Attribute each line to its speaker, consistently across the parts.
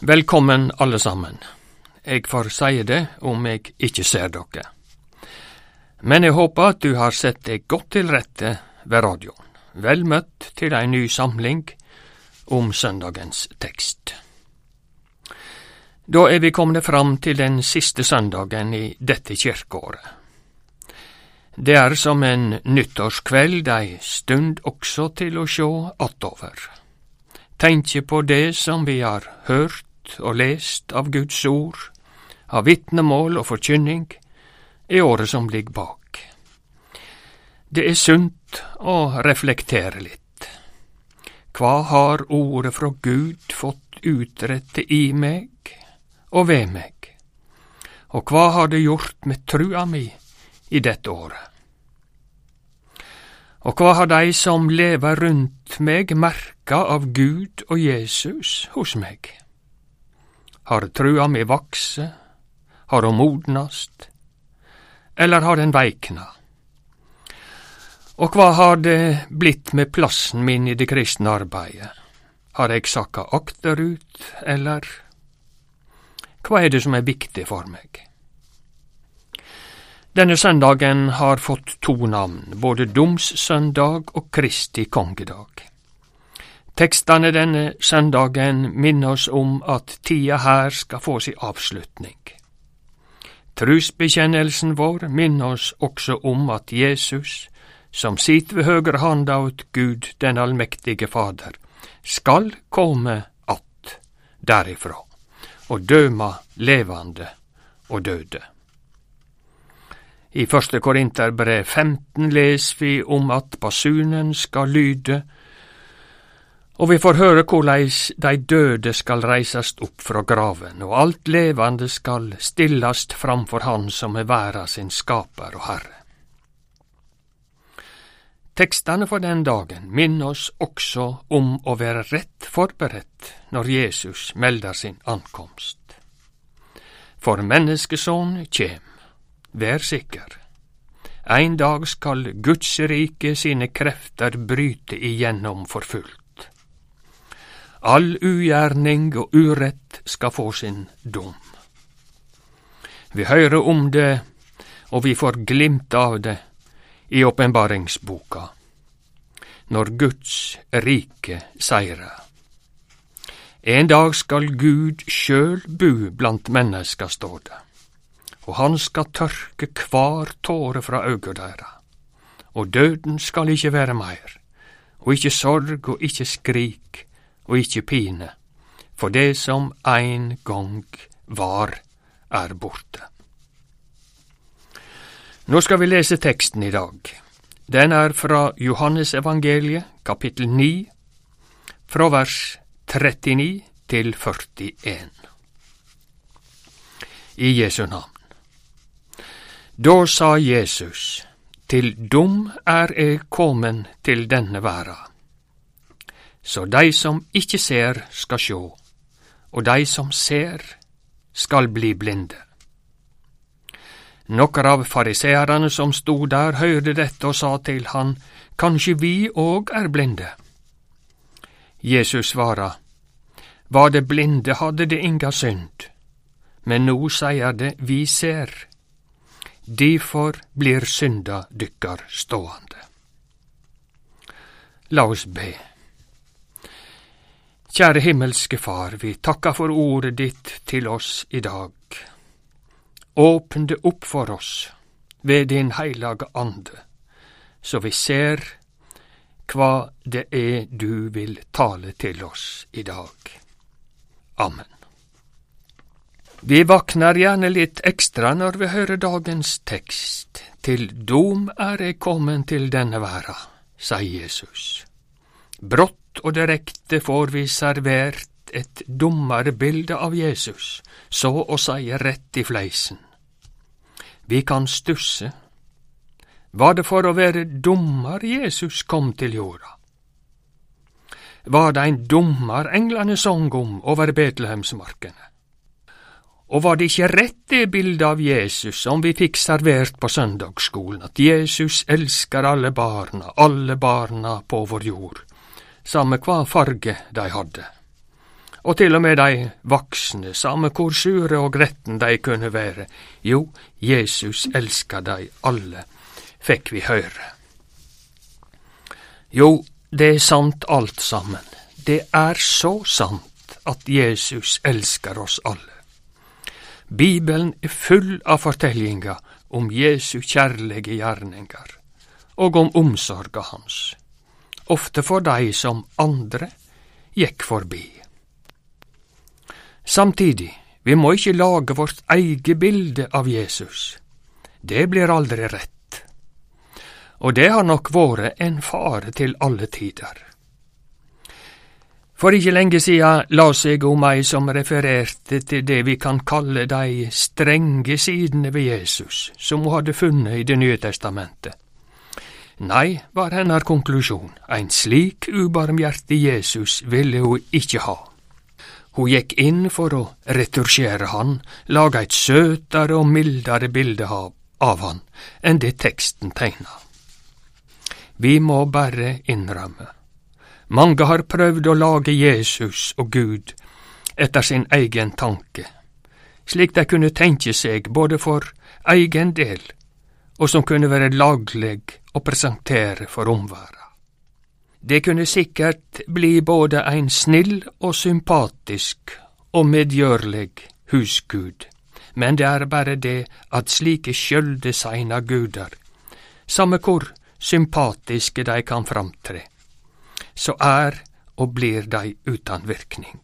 Speaker 1: Velkommen alle sammen. Jeg får si det om jeg ikke ser dere. Men jeg håper at du har sett deg godt til rette ved radioen. Vel møtt til ei ny samling om søndagens tekst. Da er vi kommet fram til den siste søndagen i dette kirkeåret. Det er som en nyttårskveld ei stund også til å sjå attover. Tenkje på det som vi har hørt og lest av Guds ord, av vitnemål og forkynning, i året som ligger bak. Det er sunt å reflektere litt. Hva har ordet fra Gud fått utrette i meg og ved meg, og hva har det gjort med trua mi i dette året? Og hva har de som lever rundt meg, merka av Gud og Jesus hos meg? Har trua mi vakse? Har ho modnast? Eller har den veikna? Og hva har det blitt med plassen min i det kristne arbeidet? Har eg sakka akterut, eller hva er det som er viktig for meg? Denne søndagen har fått to navn, både Domssøndag og Kristi kongedag. Tekstane denne søndagen minner oss om at tida her skal få sin avslutning. Trusbekjennelsen vår minner oss også om at Jesus, som sit ved høgre handa åt Gud den allmektige Fader, skal komme att derifra og døma levande og døde. I første Korinterbrev 15 les vi om at basunen skal lyde og vi får høre korleis dei døde skal reisast opp fra graven, og alt levande skal stillast framfor Han som er verda sin skaper og herre. Tekstene for den dagen minner oss også om å være rett forberedt når Jesus melder sin ankomst. For menneskeson kjem, vær sikker. Ein dag skal Guds rike sine krefter bryte igjennom for fullt. All ugjerning og urett skal få sin dom. Vi hører om det, og vi får glimt av det i åpenbaringsboka, når Guds rike seirer. En dag skal Gud sjøl bu blant menneska, står det, og han skal tørke hver tåre fra auga deira, og døden skal ikkje være meir, og ikkje sorg og ikkje skrik, og ikke pine, for det som ein gong var, er borte. Nå skal vi lese teksten i dag. Den er fra Johannes evangeliet, kapittel 9, fra vers 39 til 41. I Jesu navn. Da sa Jesus, Til dum er eg kommen til denne verda så dei som ikkje ser, skal sjå, og dei som ser, skal bli blinde. Nokre av fariseerne som stod der, hørte dette og sa til han, Kanskje vi òg er blinde? Jesus svara, Var det blinde, hadde det inga synd, men nå sier det, vi ser. Derfor blir synda dykkar stående. La oss be. Kjære himmelske Far, vi takker for ordet ditt til oss i dag. Åpne det opp for oss ved din heilage ande, så vi ser hva det er du vil tale til oss i dag. Amen. Vi vakner gjerne litt ekstra når vi hører dagens tekst. Til dom er jeg kommet til denne verda, sier Jesus. Brått og direkte får vi servert et dommerbilde av Jesus, så å si rett i fleisen. Vi kan stusse. Var det for å være dommer Jesus kom til jorda? Var det en dommer englene sang om over Betlehemsmarkene? Og var det ikke rett det bildet av Jesus som vi fikk servert på søndagsskolen, at Jesus elsker alle barna, alle barna på vår jord, samme hva farge de hadde. og til og med de voksne, samme hvor sure og gretten de kunne være. Jo, Jesus elska de alle, fikk vi høre. Jo, det er sant alt sammen. Det er så sant at Jesus elsker oss alle. Bibelen er full av fortellinger om Jesu kjærlige gjerninger og om omsorga hans, ofte for dei som andre gikk forbi. Samtidig, vi må ikke lage vårt eget bilde av Jesus. Det blir aldri rett. Og det har nok vært en fare til alle tider. For ikke lenge siden las jeg om ei som refererte til det vi kan kalle de strenge sidene ved Jesus, som hun hadde funnet i Det nye testamentet. Nei, var hennes konklusjon, en slik ubarmhjertig Jesus ville hun ikke ha. Hun gikk inn for å retusjere han, lage et søtere og mildere bilde av han enn det teksten tegna. Vi må bare innrømme mange har prøvd å lage Jesus og Gud etter sin egen tanke, slik de kunne tenke seg både for egen del og som kunne være lagleg å presentere for omverda. Det kunne sikkert bli både ein snill og sympatisk og medgjørlig husgud, men det er bare det at slike sjølvdesigna guder, samme hvor sympatiske de kan framtre, så er og blir dei utan virkning.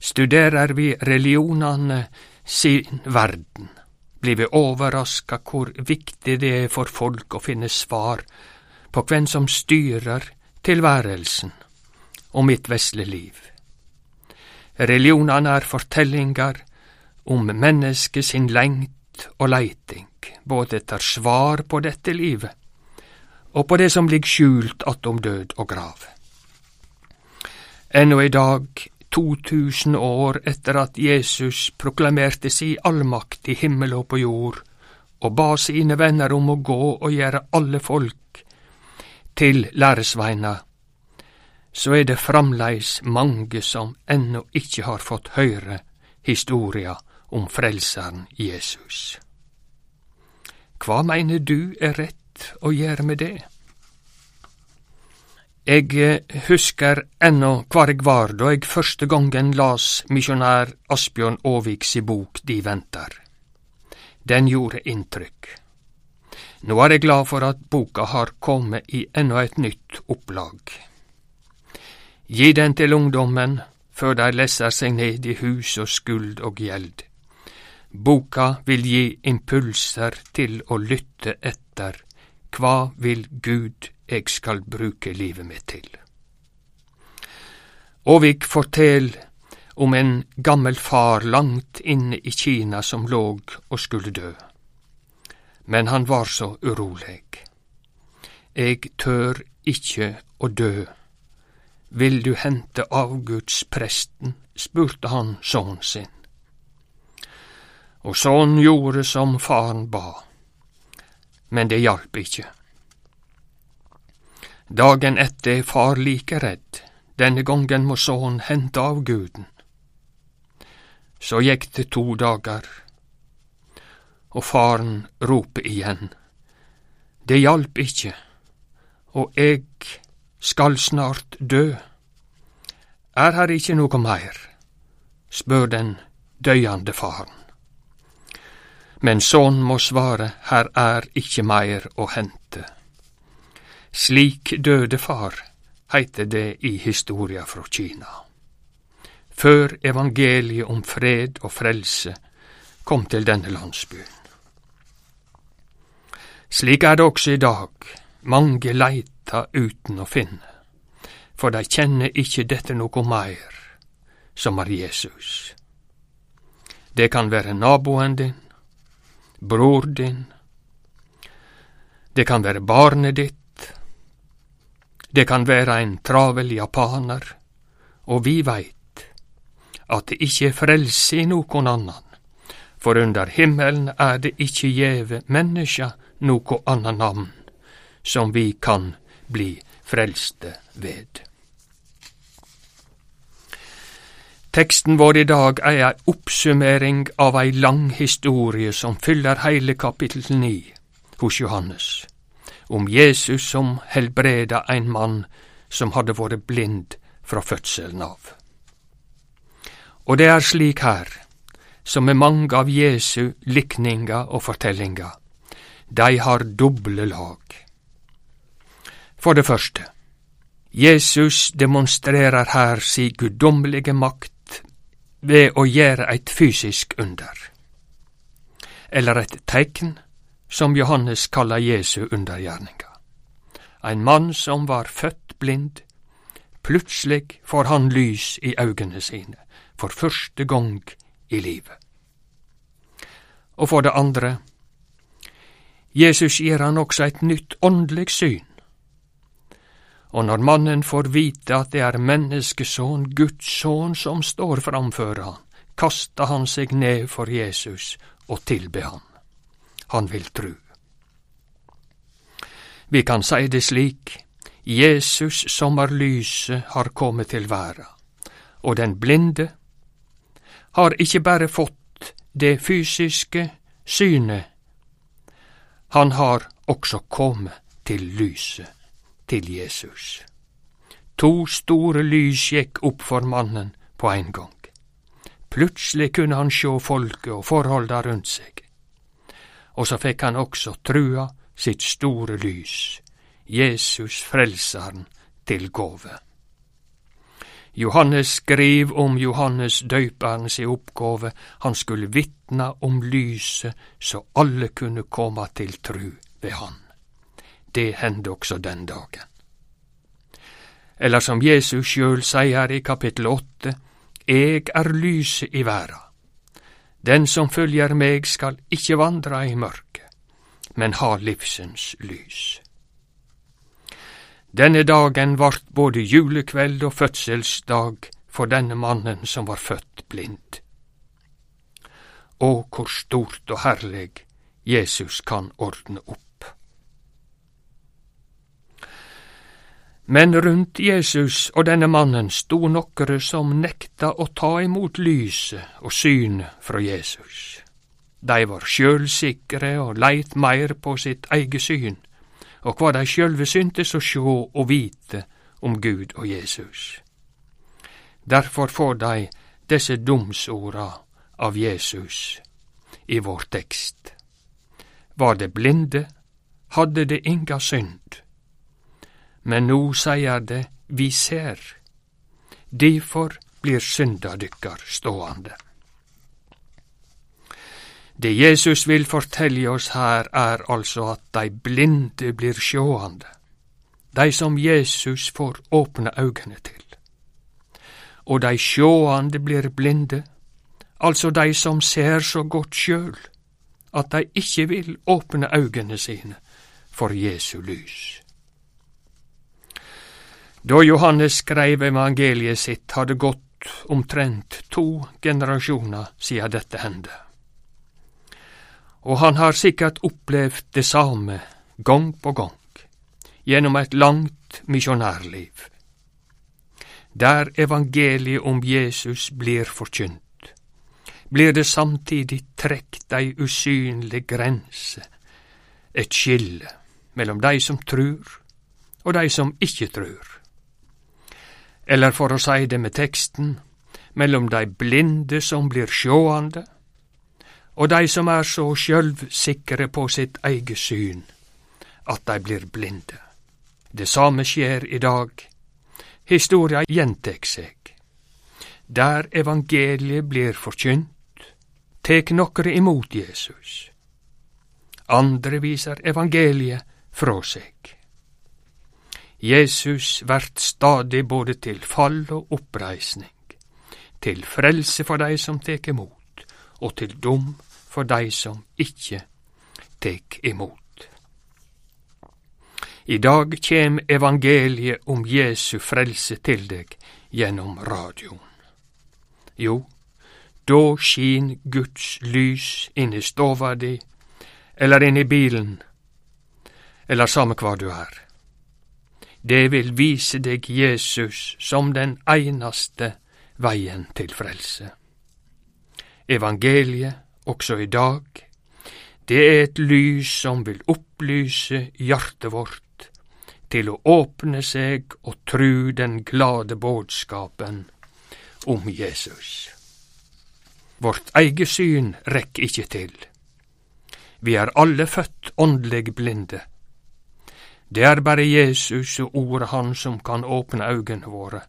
Speaker 1: Studerer vi religionane sin verden, blir vi overraska hvor viktig det er for folk å finne svar på hvem som styrer tilværelsen og mitt vesle liv. Religionene er fortellinger om mennesket sin lengt og leiting, både etter svar på dette livet og på det som ligger skjult attom død og grav. Ennå i dag, 2000 år etter at Jesus proklamerte si allmakt i himmel og på jord, og ba sine venner om å gå og gjøre alle folk til læresveina, så er det framleis mange som ennå ikke har fått høre historia om Frelseren Jesus. Hva mener du er rett? å gjøre med det? Eg eh, husker ennå hvor eg var da eg første gongen las misjonær Asbjørn Aaviks i bok De venter. Den gjorde inntrykk. Nå er eg glad for at boka har kommet i ennå et nytt opplag. Gi den til ungdommen før de leser seg ned i hus og skuld og gjeld. Boka vil gi impulser til å lytte etter hva vil Gud eg skal bruke livet mitt til? Aavik fortel om en gammel far langt inne i Kina som låg og skulle dø. Men han var så urolig. Eg tør ikkje å dø. Vil du hente avgudspresten? spurte han sønnen sin. Og sønnen gjorde som faren ba men det hjalp ikkje. Dagen etter er far like redd, denne gongen må sønnen hente av guden. Så gikk det to dager, og faren roper igjen. Det hjalp ikkje, og eg skal snart dø. Er her ikkje noe meir? spør den døyande faren. Men sånn må svare, her er ikkje meir å hente. Slik døde far, heiter det i historia frå Kina. Før evangeliet om fred og frelse kom til denne landsbyen. Slik er det også i dag, mange leiter uten å finne, for de kjenner ikkje dette noe meir, som er Jesus. Det kan være naboen din, bror din, det kan være barnet ditt, det kan være en travel japaner, og vi veit at det ikkje er frelse i nokon annan, for under himmelen er det ikkje gjeve menneska noko anna navn som vi kan bli frelste ved. Teksten vår i dag er ei oppsummering av ei lang historie som fyller heile kapittel ni hos Johannes, om Jesus som helbreda ein mann som hadde vært blind fra fødselen av. Og det er slik her, som med mange av Jesu likninger og fortellinger, de har doble lag. For det første, Jesus demonstrerer her si guddommelige makt ved å gjøre eit fysisk under, eller et teikn, som Johannes kaller Jesu undergjerninga. Ein mann som var født blind, plutselig får han lys i øynene sine, for første gang i livet. Og for det andre, Jesus gir han også et nytt åndelig syn og når mannen får vite at det er menneskesønn, Guds sønn, som står framfor han, kaster han seg ned for Jesus og tilbe han. Han vil tru. Vi kan si det slik, Jesus som er lyset, har kommet til verda, og den blinde har ikke bare fått det fysiske synet, han har også kommet til lyset til Jesus. To store lys gikk opp for mannen på en gang. Plutselig kunne han sjå folket og forholda rundt seg. Og så fikk han også trua sitt store lys, Jesus Frelseren, til gåve. Johannes skriv om Johannes døyperen si oppgåve, han skulle vitna om lyset så alle kunne komme til tru ved han. Det hendte også den dagen. Eller som Jesus sjøl sier i kapittel åtte, Eg er lyset i verda. Den som følger meg skal ikke vandra i mørket, men ha livsens lys. Denne dagen vart både julekveld og fødselsdag for denne mannen som var født blind. Å, hvor stort og herlig Jesus kan ordne opp. Men rundt Jesus og denne mannen sto nokre som nekta å ta imot lyset og synet fra Jesus. De var sjølsikre og leit meir på sitt eige syn, og hva de sjølve syntes å sjå og vite om Gud og Jesus. Derfor får dei desse domsorda av Jesus i vår tekst. Var det blinde, hadde det inga synd men nå sier det vi ser. Difor blir synda dykkar ståande. Det Jesus vil fortelle oss her, er altså at de blinde blir sjåande, de som Jesus får åpne øynene til. Og de sjåande blir blinde, altså de som ser så godt sjøl at de ikke vil åpne øynene sine for Jesu lys. Da Johannes skreiv evangeliet sitt, hadde gått omtrent to generasjoner siden dette hendte. Og han har sikkert opplevd det samme gang på gang, gjennom et langt misjonærliv. Der evangeliet om Jesus blir forkynt, blir det samtidig trekt ei usynlig grense, et skille mellom dei som trur og dei som ikkje trur eller for å si det med teksten, mellom dei blinde som blir sjåande, og dei som er så sjølvsikre på sitt eige syn at dei blir blinde. Det same skjer i dag. Historia gjentek seg. Der evangeliet blir forkynt, tek nokre imot Jesus. Andre viser evangeliet frå seg. Jesus vert stadig både til fall og oppreisning, til frelse for dei som tek imot, og til dom for dei som ikkje tek imot. I dag kjem evangeliet om Jesu frelse til deg gjennom radioen. Jo, da skin Guds lys inn i stova di, eller inn i bilen, eller samme kvar du er. Det vil vise deg Jesus som den einaste veien til frelse. Evangeliet, også i dag, det er et lys som vil opplyse hjertet vårt til å åpne seg og tru den glade budskapen om Jesus. Vårt eget syn rekker ikke til. Vi er alle født åndelig blinde. Det er bare Jesus og ordet Han som kan åpne øynene våre,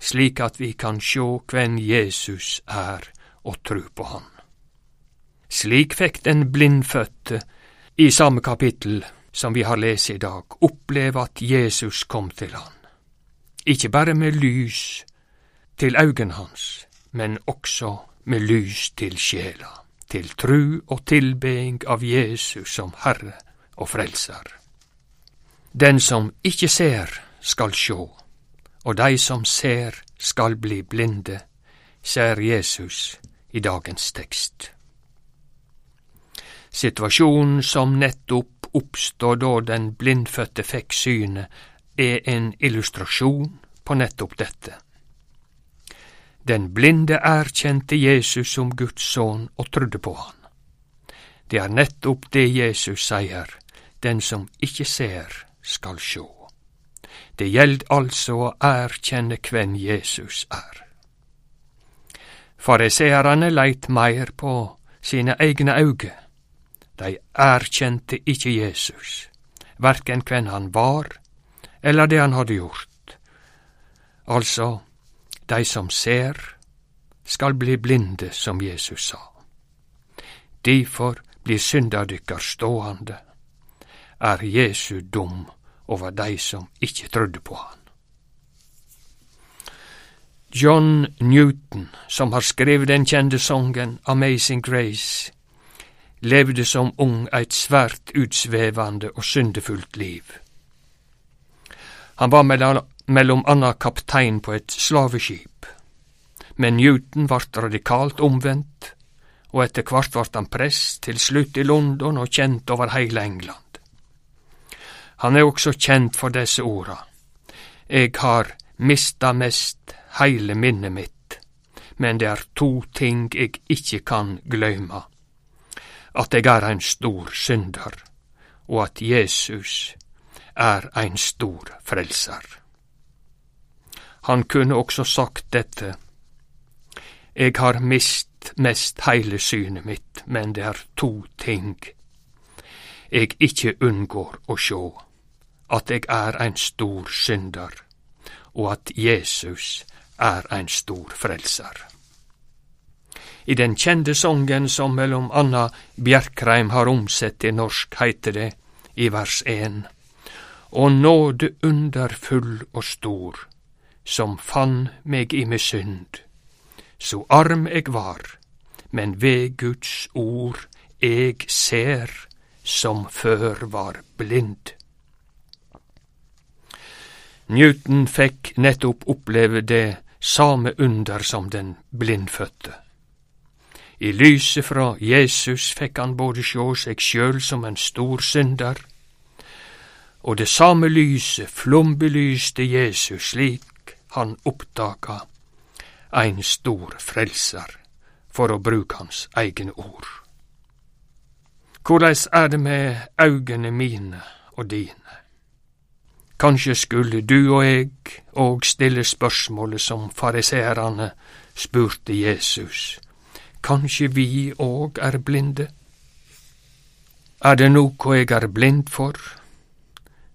Speaker 1: slik at vi kan sjå hvem Jesus er og tru på Han. Slik fikk den blindfødte i samme kapittel som vi har lest i dag, oppleve at Jesus kom til han. Ikke bare med lys til øynene hans, men også med lys til sjela, til tru og tilbeding av Jesus som Herre og Frelser. Den som ikke ser, skal sjå, og de som ser, skal bli blinde, ser Jesus i dagens tekst. Situasjonen som nettopp oppstod da den blindfødte fikk synet, er en illustrasjon på nettopp dette. Den blinde erkjente Jesus som Guds sønn og trodde på han. Det er nettopp det Jesus sier, den som ikke ser, skal sjå. Det gjeld altså å erkjenne hvem Jesus er. Fariseerne leit meir på sine egne auge. De erkjente ikke Jesus, verken hvem han var, eller det han hadde gjort. Altså, de som ser, skal bli blinde, som Jesus sa. Difor blir synda dykkar ståande, er Jesu dom over de som ikke trudde på han. John Newton, som har skrevet den kjente songen Amazing Grace, levde som ung eit svært utsvevande og syndefullt liv. Han var mellom anna kaptein på et slaveskip, men Newton vart radikalt omvendt, og etter hvert vart han prest, til slutt i London og kjent over heile England. Han er også kjent for disse orda. Eg har mista mest heile minnet mitt, men det er to ting eg ikkje kan gløyma. At eg er ein stor synder, og at Jesus er ein stor frelser. Han kunne også sagt dette. Eg har mist mest heile synet mitt, men det er to ting eg ikkje unngår å sjå, at eg er ein stor synder, og at Jesus er ein stor frelser. I den kjende songen som mellom anna Bjerkreim har omsett til norsk, heiter det i vers én, Og nåde underfull og stor, som fann meg i mi synd. Så arm eg var, men ved Guds ord eg ser, som før var blind. Newton fikk nettopp oppleve det same under som den blindfødte. I lyset fra Jesus fikk han både sjå seg sjøl som en stor synder, og det same lyset flombelyste Jesus slik han oppdaga ein stor frelser, for å bruke hans egne ord. Korleis er det med augene mine og dine? Kanskje skulle du og jeg òg stille spørsmålet som fariseerne spurte Jesus. Kanskje vi òg er blinde? Er det noe jeg er blind for,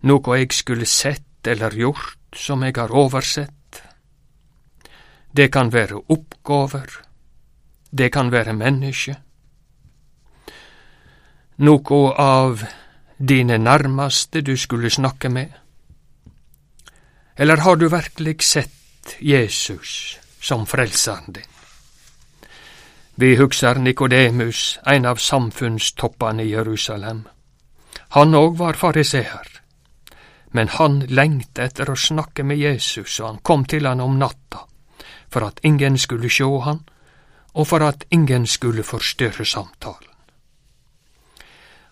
Speaker 1: noe jeg skulle sett eller gjort som jeg har oversett? Det kan være oppgaver, det kan være menneske. Noe av dine nærmeste du skulle snakke med. Eller har du virkelig sett Jesus som frelseren din? Vi hugsar Nikodemus, ein av samfunnstoppane i Jerusalem. Han òg var fariseer, men han lengta etter å snakke med Jesus, og han kom til han om natta for at ingen skulle sjå han, og for at ingen skulle forstyrre samtalen.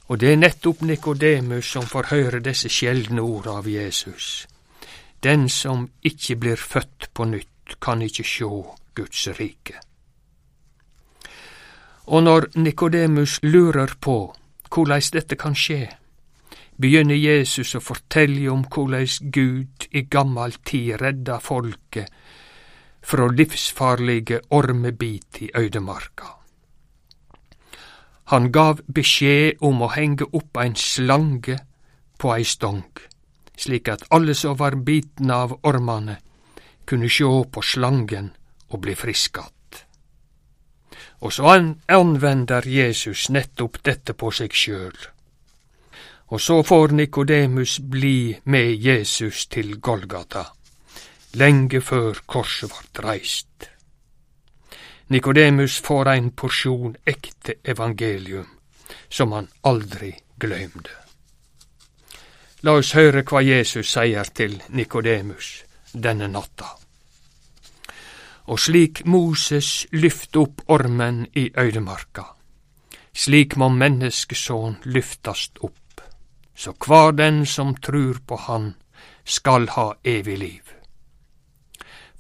Speaker 1: Og det er nettopp Nikodemus som får høre disse sjeldne orda av Jesus. Den som ikke blir født på nytt, kan ikke sjå Guds rike. Og når Nikodemus lurer på korleis dette kan skje, begynner Jesus å fortelle om korleis Gud i gammal tid redda folket fra livsfarlige ormebit i øydemarka. Han gav beskjed om å henge opp ein slange på ei stong, slik at alle som var bitne av ormane, kunne sjå på slangen og bli friske att. Og så anvender Jesus nettopp dette på seg sjøl. Og så får Nikodemus bli med Jesus til Golgata, lenge før korset vart reist. Nikodemus får ein porsjon ekte evangelium som han aldri gløymde. La oss høre hva Jesus sier til Nikodemus denne natta. Og slik Moses lyfte opp ormen i øydemarka, slik må menneskesån lyftast opp, så hver den som trur på Han, skal ha evig liv.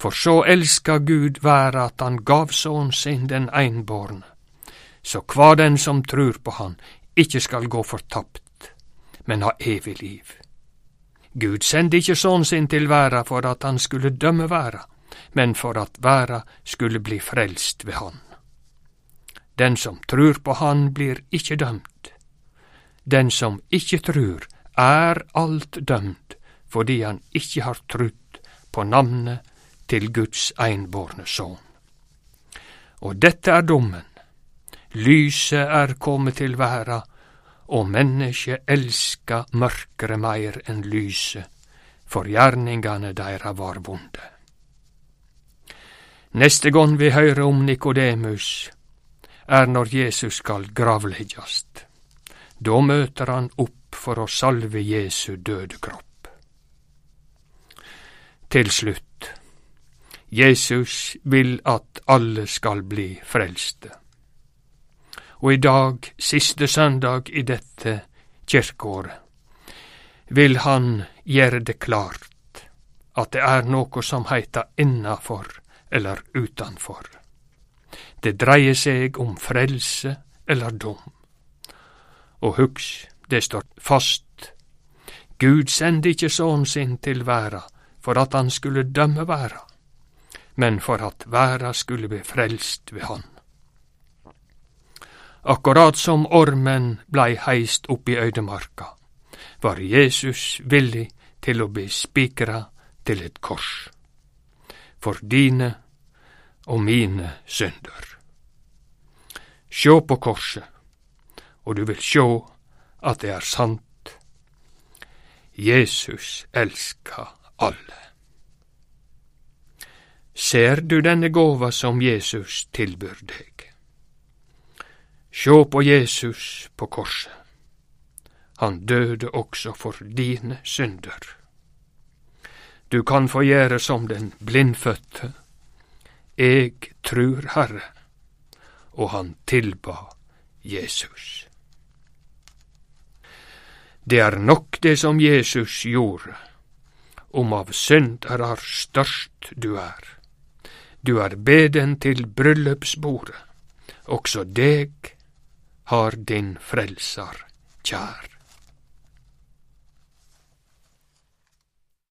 Speaker 1: For så elska Gud verda at han gav sønnen sin den einbårne, så kvar den som trur på han, ikke skal gå fortapt, men ha evig liv. Gud sendte ikke sønnen sin til verda for at han skulle dømme verda, men for at verda skulle bli frelst ved han. Den som trur på han, blir ikke dømt. Den som ikke trur, er alt dømt, fordi han ikke har trudd på navnet til Guds einbårne sønn. Og dette er dommen. Lyset er kommet til verda, og mennesket elska mørkere meir enn lyset, for gjerningane deira var vonde. Neste gong vi høyrer om Nikodemus, er når Jesus skal gravleggjast. Da møter han opp for å salve Jesu døde kropp. Til slutt, Jesus vil at alle skal bli frelste. Og i dag, siste søndag i dette kirkeåret, vil han gjøre det klart at det er noe som heiter innafor eller utanfor. Det dreier seg om frelse eller dom. Og hugs, det står fast, Gud sendte ikke sønnen sin til verda for at han skulle dømme verda, men for at verda skulle bli frelst ved Han. Akkurat som ormen blei heist opp i øydemarka, var Jesus villig til å bli spikra til et kors, for dine og mine synder. Sjå på korset, og du vil sjå at det er sant. Jesus elsker alle. Ser du denne gåva som Jesus tilbyr deg? Sjå på Jesus på korset. Han døde også for dine synder. Du kan få gjøre som den blindfødte. Eg trur Herre, og han tilba Jesus. Det er nok det som Jesus gjorde, om av syndarar størst du er du er beden til bryllupsbordet, også deg har din frelser kjær.